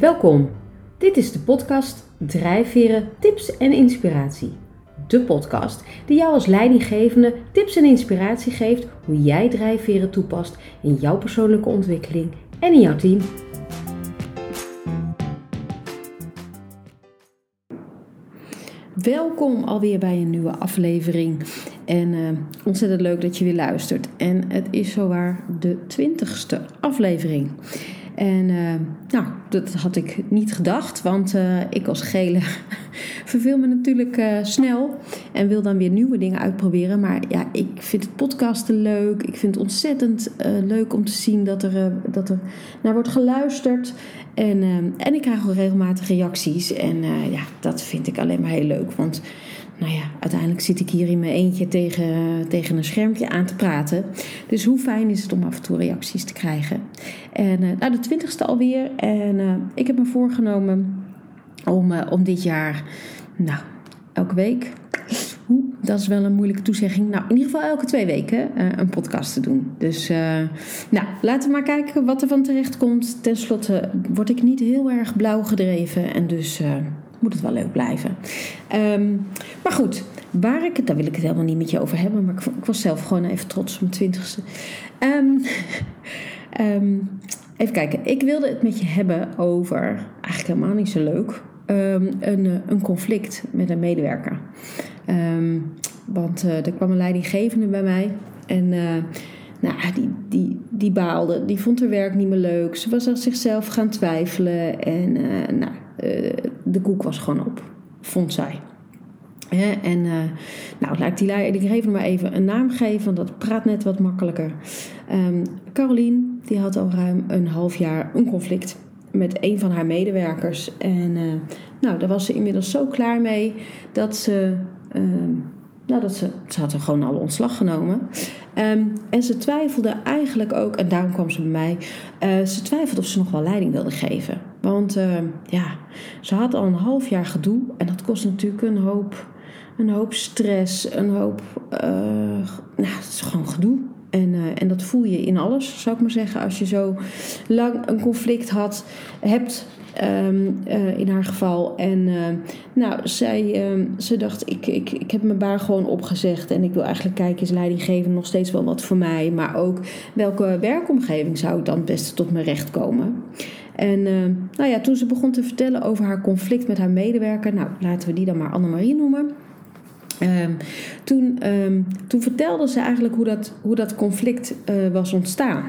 Welkom. Dit is de podcast Drijfveren, Tips en Inspiratie. De podcast die jou als leidinggevende tips en inspiratie geeft hoe jij drijfveren toepast in jouw persoonlijke ontwikkeling en in jouw team. Welkom alweer bij een nieuwe aflevering. En uh, ontzettend leuk dat je weer luistert. En het is zowaar de twintigste aflevering. En uh, nou, dat had ik niet gedacht, want uh, ik als gele verveel me natuurlijk snel en wil dan weer nieuwe dingen uitproberen. Maar ja, ik vind het podcasten leuk. Ik vind het ontzettend leuk om te zien dat er, dat er naar wordt geluisterd. En, en ik krijg ook regelmatig reacties. En ja, dat vind ik alleen maar heel leuk. Want nou ja, uiteindelijk zit ik hier in mijn eentje tegen, tegen een schermpje aan te praten. Dus hoe fijn is het om af en toe reacties te krijgen. En uh, nou, de twintigste alweer. En uh, ik heb me voorgenomen om, uh, om dit jaar, nou, elke week. Dat is wel een moeilijke toezegging. Nou, in ieder geval elke twee weken een podcast te doen. Dus nou, laten we maar kijken wat er van terecht komt. Ten slotte word ik niet heel erg blauw gedreven. En dus moet het wel leuk blijven. Um, maar goed, waar ik het, daar wil ik het helemaal niet met je over hebben, maar ik, ik was zelf gewoon even trots op mijn twintigste. Um, even kijken, ik wilde het met je hebben over, eigenlijk helemaal niet zo leuk, een, een conflict met een medewerker. want uh, er kwam een leidinggevende bij mij en. Uh, nou, die, die, die baalde. Die vond haar werk niet meer leuk. Ze was aan zichzelf gaan twijfelen. En nou, uh, de koek was gewoon op, vond zij. en uh, nou, laat ik die leidinggevende maar even een naam geven, want dat praat net wat makkelijker. Um, Carolien, die had al ruim een half jaar een conflict met een van haar medewerkers. En uh, nou, daar was ze inmiddels zo klaar mee dat ze. Uh, nou, dat ze, ze had er gewoon al ontslag genomen. Um, en ze twijfelde eigenlijk ook, en daarom kwam ze bij mij, ze twijfelde of ze nog wel leiding wilde geven. Want uh, ja, ze had al een half jaar gedoe en dat kost natuurlijk een hoop, een hoop stress, een hoop, uh, nou, het is gewoon gedoe. En, uh, en dat voel je in alles, zou ik maar zeggen. Als je zo lang een conflict had, hebt uh, in haar geval. En nou, zij, uh, ze dacht, ik, ik, ik heb mijn baan gewoon opgezegd. En ik wil eigenlijk kijken, is leidinggeven nog steeds wel wat voor mij? Maar ook, welke werkomgeving zou dan het beste tot mijn recht komen? En nou ja, toen ze begon te vertellen over haar conflict met haar medewerker... Nou, laten we die dan maar Annemarie noemen... Um, toen, um, toen vertelde ze eigenlijk hoe dat, hoe dat conflict uh, was ontstaan.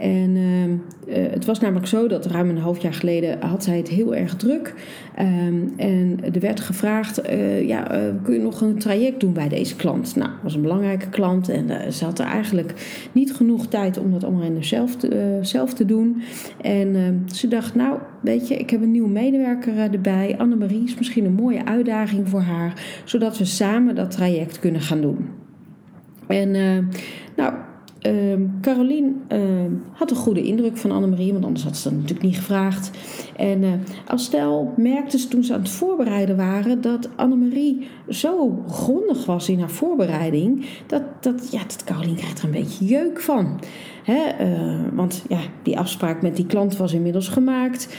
En uh, uh, het was namelijk zo dat ruim een half jaar geleden had zij het heel erg druk. Um, en er werd gevraagd, uh, ja, uh, kun je nog een traject doen bij deze klant? Nou, dat was een belangrijke klant en ze had er eigenlijk niet genoeg tijd om dat allemaal in te, zelf te doen. En ehm, ze dacht, nou, weet je, ik heb een nieuwe medewerker erbij. Annemarie is misschien een mooie uitdaging voor haar, zodat we samen dat traject kunnen gaan doen. En nou, Uh, Carolien uh, had een goede indruk van Annemarie, want anders had ze dat natuurlijk niet gevraagd. En uh, merkte ze toen ze aan het voorbereiden waren dat Annemarie zo grondig was in haar voorbereiding, dat, dat, ja, dat Carolien krijgt er een beetje jeuk van. Hè? Eh, want ja, die afspraak met die klant was inmiddels gemaakt.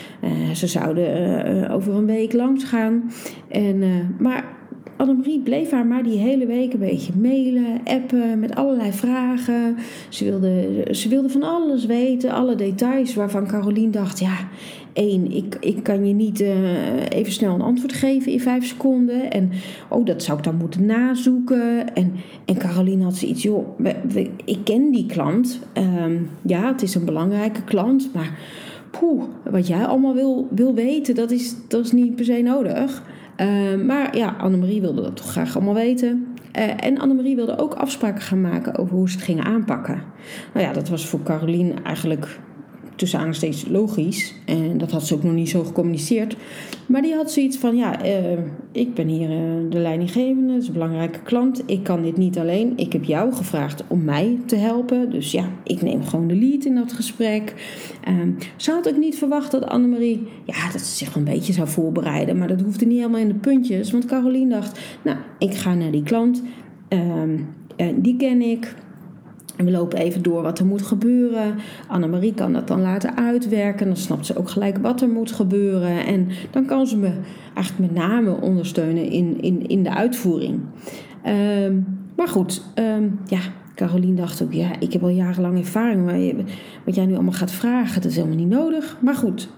ze zouden over een week langs gaan. En, maar Annemarie bleef haar maar die hele week een beetje mailen, appen met allerlei vragen. Ze wilde, ze wilde van alles weten, alle details waarvan Carolien dacht: ja, één, ik, ik kan je niet uh, even snel een antwoord geven in vijf seconden. En oh, dat zou ik dan moeten nazoeken. En, en Carolien had zoiets: joh, ik ken die klant. Um, ja, het is een belangrijke klant, maar. Poeh, wat jij allemaal wil, wil weten, dat is, dat is niet per se nodig. Uh, maar ja, Annemarie wilde dat toch graag allemaal weten. Uh, en Annemarie wilde ook afspraken gaan maken over hoe ze het gingen aanpakken. Nou ja, dat was voor Carolien eigenlijk tussen steeds logisch. En dat had ze ook nog niet zo gecommuniceerd. Maar die had zoiets van: ja, uh, ik ben hier uh, de leidinggevende, dat is een belangrijke klant. Ik kan dit niet alleen. Ik heb jou gevraagd om mij te helpen. Dus ja, ik neem gewoon de lead in dat gesprek. Uh, ze had ook niet verwacht dat Annemarie, ja, dat ze zich een beetje zou voorbereiden. Maar dat hoefde niet helemaal in de puntjes. Want Carolien dacht: nou, ik ga naar die klant. Ehm, die ken ik. We lopen even door wat er moet gebeuren. Annemarie kan dat dan laten uitwerken. Dan snapt ze ook gelijk wat er moet gebeuren. En dan kan ze me eigenlijk met name ondersteunen in, in, in de uitvoering. Ehm, maar goed, ehm, ja, Carolien dacht ook, ja, ik heb al jarenlang ervaring. Maar wat jij nu allemaal gaat vragen, dat is helemaal niet nodig. Maar goed,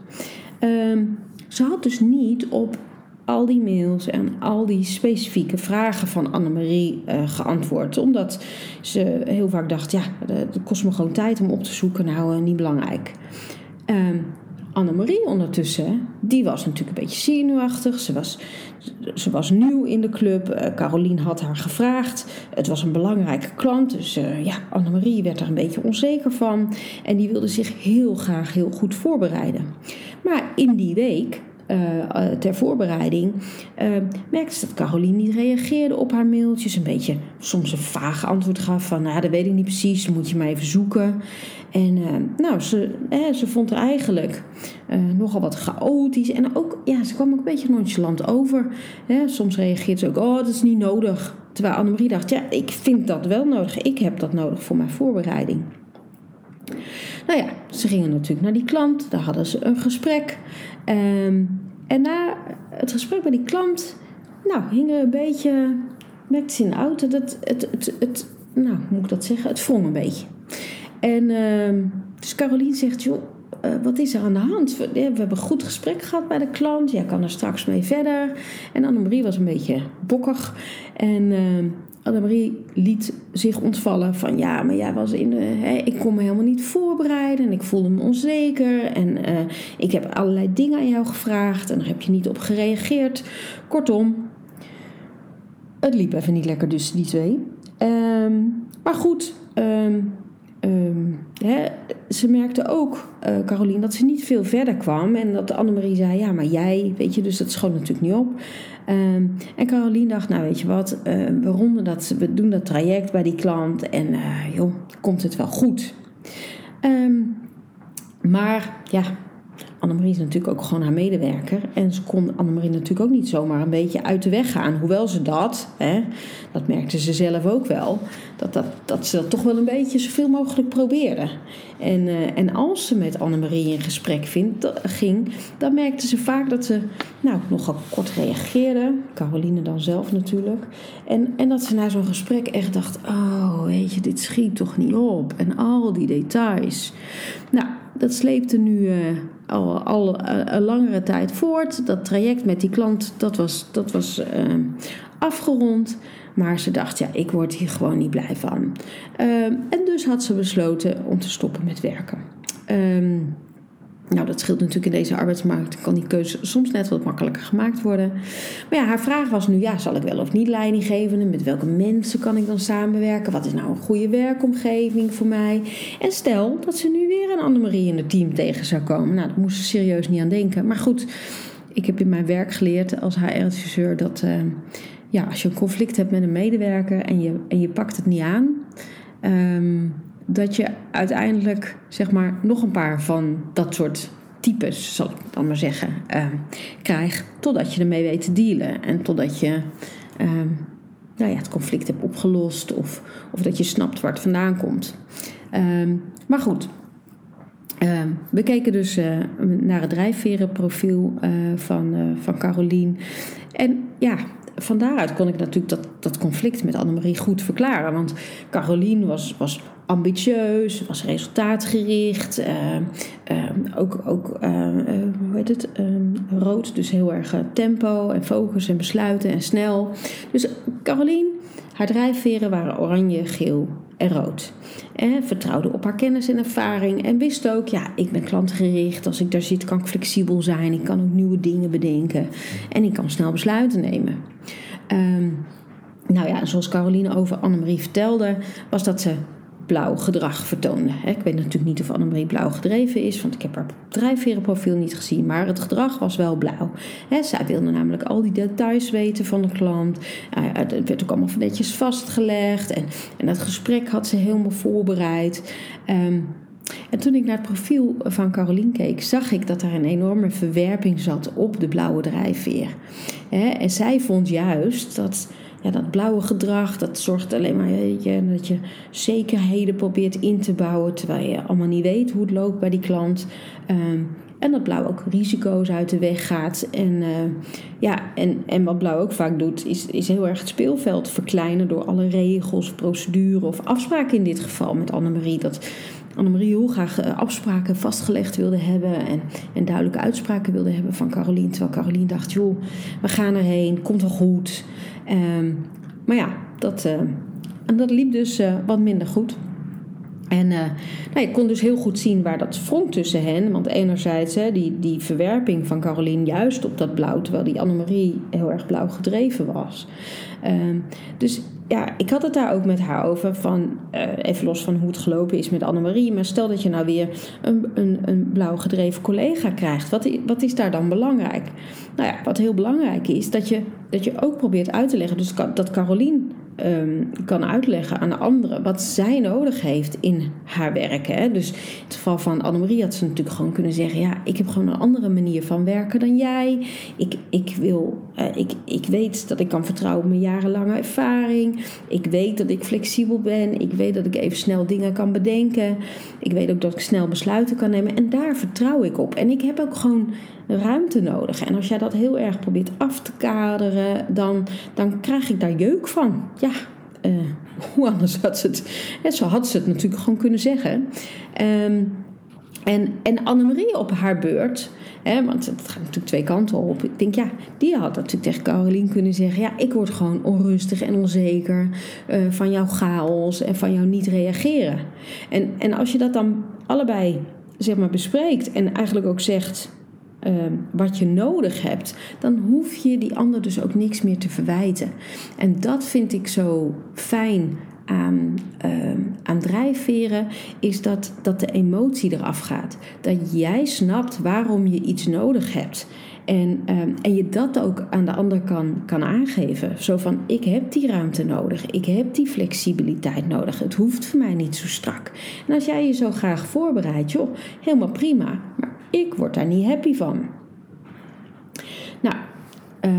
ehm, ze had dus niet op al die mails en al die specifieke vragen van Annemarie uh, geantwoord. Omdat ze heel vaak dacht, ja, het kost me gewoon tijd om op te zoeken. Nou, uh, niet belangrijk. Um, Annemarie ondertussen, die was natuurlijk een beetje zenuwachtig. Ze was, ze was nieuw in de club. Uh, Carolien had haar gevraagd. Het was een belangrijke klant. Dus uh, ja, Annemarie werd er een beetje onzeker van. En die wilde zich heel graag heel goed voorbereiden. Maar in die week uh, ter voorbereiding, uh, merkte ze dat Caroline niet reageerde op haar mailtjes. Een beetje soms een vaag antwoord gaf van, nou, dat weet ik niet precies, moet je maar even zoeken. En nou, ze, ze vond er eigenlijk nogal wat chaotisch. En ook, ja, ze kwam ook een beetje nonchalant over. soms reageert ze ook, oh, dat is niet nodig. Terwijl Annemarie dacht, ja, ik vind dat wel nodig. Ik heb dat nodig voor mijn voorbereiding. Nou ja, ze gingen natuurlijk naar die klant. Daar hadden ze een gesprek. Um, en na het gesprek met die klant, nou, hingen een beetje, merkte ze in de auto, dat het, het, het, nou, moet ik dat zeggen, het wrong een beetje. En uh, dus Caroline zegt, joh, uh, wat is er aan de hand? We, we, hebben een goed gesprek gehad bij de klant. Jij kan er straks mee verder. En Annemarie was een beetje bokkig. En uh, Annemarie liet zich ontvallen van ja, maar jij was in de. Hè, ik kon me helemaal niet voorbereiden en ik voelde me onzeker. En uh, ik heb allerlei dingen aan jou gevraagd en daar heb je niet op gereageerd. Kortom, het liep even niet lekker tussen die twee. Um, maar goed, um, hè, ze merkte ook, uh, Carolien, dat ze niet veel verder kwam. En dat Annemarie zei, ja, maar jij, weet je, dus dat schoot natuurlijk niet op. Um, en Carolien dacht, nou weet je wat, uh, we ronden dat, we doen dat traject bij die klant en uh, joh, komt het wel goed. Um, maar ja, Annemarie is natuurlijk ook gewoon haar medewerker. En ze kon Annemarie natuurlijk ook niet zomaar een beetje uit de weg gaan. Hoewel ze dat, hè, dat merkte ze zelf ook wel, dat, dat, dat ze dat toch wel een beetje zoveel mogelijk probeerde. En, uh, en als ze met Annemarie in gesprek ging, dan merkte ze vaak dat ze nou, nogal kort reageerde. Caroline dan zelf natuurlijk. En, en dat ze na zo'n gesprek echt dacht: oh, weet je, dit schiet toch niet op. En al die details. Nou, dat sleepte nu uh, al, al uh, een langere tijd voort. Dat traject met die klant, dat was, dat was uh, afgerond. Maar ze dacht, ja, ik word hier gewoon niet blij van. en dus had ze besloten om te stoppen met werken. Um, nou, dat scheelt natuurlijk in deze arbeidsmarkt. Kan die keuze soms net wat makkelijker gemaakt worden. Maar ja, haar vraag was nu: ja, zal ik wel of niet leiding geven? En met welke mensen kan ik dan samenwerken? Wat is nou een goede werkomgeving voor mij? En stel dat ze nu weer een Annemarie in het team tegen zou komen. Nou, daar moest ze serieus niet aan denken. Maar goed, ik heb in mijn werk geleerd als HR-adviseur dat uh, ja, als je een conflict hebt met een medewerker en je, en je pakt het niet aan. Um, dat je uiteindelijk zeg maar nog een paar van dat soort types, zal ik dan maar zeggen, uh, krijgt. Totdat je ermee weet te dealen en totdat je uh, nou ja, het conflict hebt opgelost of, of dat je snapt waar het vandaan komt. Uh, maar goed. Ehm, we keken dus uh, naar het drijfverenprofiel uh, van, uh, van Carolien. En ja, van daaruit kon ik natuurlijk dat, dat conflict met Annemarie goed verklaren. Want Carolien was, was ambitieus, was resultaatgericht. Uh, uh, ook ook uh, hoe heet het? Ehm, rood, dus heel erg tempo en focus en besluiten en snel. Dus Carolien, haar drijfveren waren oranje, geel en rood. En vertrouwde op haar kennis en ervaring en wist ook, ja, ik ben klantgericht. Als ik daar zit, kan ik flexibel zijn. Ik kan ook nieuwe dingen bedenken en ik kan snel besluiten nemen. Nou ja, zoals Caroline over Annemarie vertelde, was dat ze blauw gedrag vertoonde. Ik weet natuurlijk niet of Annemarie blauw gedreven is, want ik heb haar drijfverenprofiel niet gezien, maar het gedrag was wel blauw. Zij wilde namelijk al die details weten van de klant. Het werd ook allemaal netjes vastgelegd en, en dat gesprek had ze helemaal voorbereid. Ehm, en toen ik naar het profiel van Carolien keek, zag ik dat er een enorme verwerping zat op de blauwe drijfveer. En zij vond juist dat ja, dat blauwe gedrag, dat zorgt alleen maar je, dat je zekerheden probeert in te bouwen, terwijl je allemaal niet weet hoe het loopt bij die klant. Ehm, en dat blauw ook risico's uit de weg gaat. En, uh, ja, en, en wat blauw ook vaak doet, is, is heel erg het speelveld verkleinen door alle regels, procedures of afspraken in dit geval met Annemarie. Dat Annemarie heel graag eh, afspraken vastgelegd wilde hebben en, en duidelijke uitspraken wilde hebben van Carolien. Terwijl Carolien dacht, joh, we gaan erheen, komt wel goed. Um, maar ja, dat, uh, en dat liep dus uh, wat minder goed. En uh, nou, je kon dus heel goed zien waar dat wrong tussen hen. Want enerzijds hè, die, die verwerping van Carolien juist op dat blauw, terwijl die Annemarie heel erg blauw gedreven was. Uh, dus ja, ik had het daar ook met haar over. Van, uh, even los van hoe het gelopen is met Annemarie. Maar stel dat je nou weer een, een, een blauw gedreven collega krijgt. Wat, wat is daar dan belangrijk? Nou ja, wat heel belangrijk is, dat je, dat je ook probeert uit te leggen. Dus dat Carolien um, kan uitleggen aan de anderen wat zij nodig heeft in haar werk. Hè? Dus in het geval van Annemarie had ze natuurlijk gewoon kunnen zeggen: Ja, ik heb gewoon een andere manier van werken dan jij. Ik, ik, wil, uh, ik, ik weet dat ik kan vertrouwen op mijn jarenlange ervaring. Ik weet dat ik flexibel ben. Ik weet dat ik even snel dingen kan bedenken. Ik weet ook dat ik snel besluiten kan nemen. En daar vertrouw ik op. En ik heb ook gewoon ruimte nodig. En als jij dat heel erg probeert af te kaderen, dan, dan krijg ik daar jeuk van. Ja, uh, hoe anders had ze het? Zo had ze het natuurlijk gewoon kunnen zeggen. Um, en, en Annemarie op haar beurt, hè, want het gaat natuurlijk twee kanten op. Ik denk, ja, die had natuurlijk tegen Carolien kunnen zeggen: Ja, ik word gewoon onrustig en onzeker uh, van jouw chaos en van jouw niet reageren. En, en als je dat dan allebei zeg maar, bespreekt en eigenlijk ook zegt: Ehm, wat je nodig hebt, dan hoef je die ander dus ook niks meer te verwijten. En dat vind ik zo fijn aan, uh, aan drijfveren is dat, dat de emotie eraf gaat. Dat jij snapt waarom je iets nodig hebt. En, um, en je dat ook aan de ander kan, kan aangeven. Zo van, ik heb die ruimte nodig. Ik heb die flexibiliteit nodig. Het hoeft voor mij niet zo strak. En als jij je zo graag voorbereidt, joh, helemaal prima. Maar ik word daar niet happy van. Uh,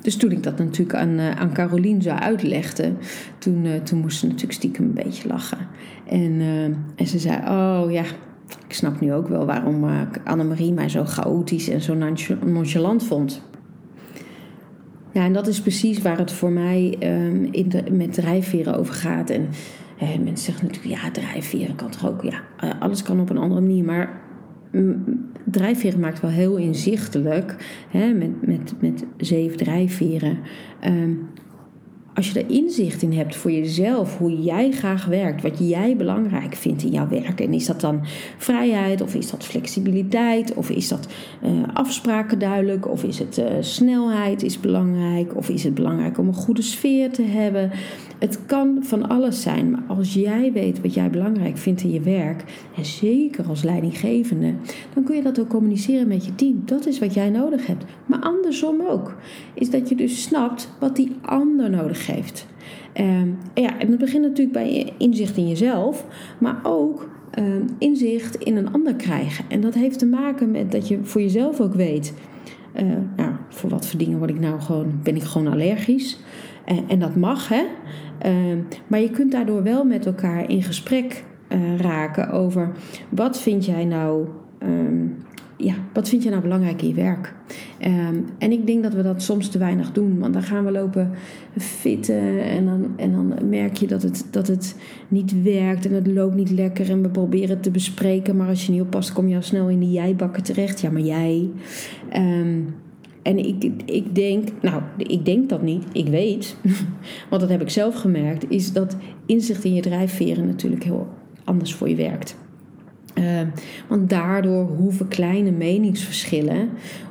dus toen ik dat natuurlijk aan, uh, aan Carolien zo uitlegde, toen, uh, toen moest ze natuurlijk stiekem een beetje lachen. En, uh, en ze zei: Oh ja, ik snap nu ook wel waarom Annemarie mij zo chaotisch en zo nonchalant vond. Ja, en dat is precies waar het voor mij um, in de, met drijfveren over gaat. En mensen zeggen natuurlijk: ja, drijfveren kan toch ook. Ja, alles kan op een andere manier. Maar drijfveren maakt wel heel inzichtelijk, met, met, met zeven drijfveren. Um, als je er inzicht in hebt voor jezelf, hoe jij graag werkt, wat jij belangrijk vindt in jouw werk. En is dat dan vrijheid, of is dat flexibiliteit, of is dat uh, afspraken duidelijk, of is het uh, snelheid is belangrijk, of is het belangrijk om een goede sfeer te hebben. Het kan van alles zijn, maar als jij weet wat jij belangrijk vindt in je werk, en zeker als leidinggevende, dan kun je dat ook communiceren met je team. Dat is wat jij nodig hebt. Maar andersom ook, is dat je dus snapt wat die ander nodig heeft. Um, ja, het begint natuurlijk bij inzicht in jezelf, maar ook um, inzicht in een ander krijgen. En dat heeft te maken met dat je voor jezelf ook weet. Nou, voor wat voor dingen word ik nou gewoon, ben ik gewoon allergisch. En, dat mag, hè. Uh, maar je kunt daardoor wel met elkaar in gesprek uh, raken over wat vind jij nou ja, wat vind je nou belangrijk in je werk? Um, en ik denk dat we dat soms te weinig doen. Want dan gaan we lopen fitten en dan, en dan merk je dat het, dat het niet werkt en het loopt niet lekker. En we proberen het te bespreken, maar als je niet oppast, kom je al snel in die jijbakken terecht. Ja, maar jij. Um, en ik, ik denk, nou, ik denk dat niet, ik weet, want dat heb ik zelf gemerkt, is dat inzicht in je drijfveren natuurlijk heel anders voor je werkt. Uh, want daardoor hoeven kleine meningsverschillen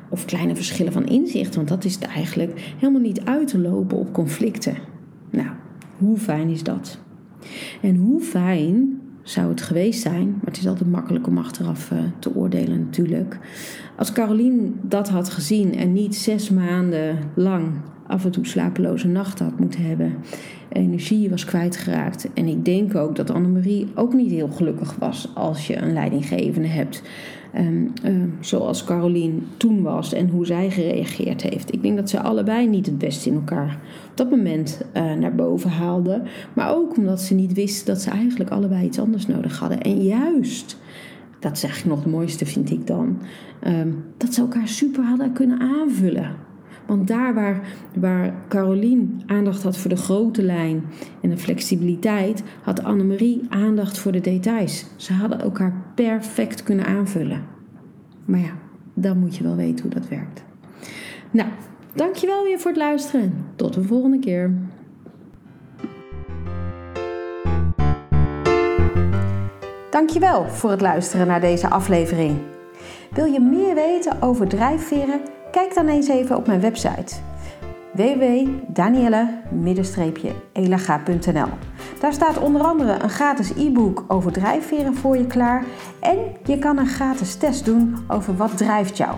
of kleine verschillen van inzicht, want dat is het eigenlijk, helemaal niet uit te lopen op conflicten. Nou, hoe fijn is dat? En hoe fijn zou het geweest zijn, maar het is altijd makkelijk om achteraf uh, te oordelen natuurlijk, als Carolien dat had gezien en niet zes maanden lang af en toe slapeloze nachten had moeten hebben. Energie was kwijtgeraakt. En ik denk ook dat Annemarie ook niet heel gelukkig was als je een leidinggevende hebt ehm, ehm, zoals Carolien toen was en hoe zij gereageerd heeft. Ik denk dat ze allebei niet het beste in elkaar op dat moment uh, naar boven haalden. Maar ook omdat ze niet wisten dat ze eigenlijk allebei iets anders nodig hadden. En juist, dat is eigenlijk nog het mooiste vind ik dan, um, dat ze elkaar super hadden kunnen aanvullen. Want daar waar, waar Carolien aandacht had voor de grote lijn en de flexibiliteit, had Annemarie aandacht voor de details. Ze hadden elkaar perfect kunnen aanvullen. Maar ja, dan moet je wel weten hoe dat werkt. Nou, dankjewel weer voor het luisteren. Tot de volgende keer. Dankjewel voor het luisteren naar deze aflevering. Wil je meer weten over drijfveren? Kijk dan eens even op mijn website www.danielle-elaga.nl. Daar staat onder andere een gratis e-book over drijfveren voor je klaar en je kan een gratis test doen over wat drijft jou.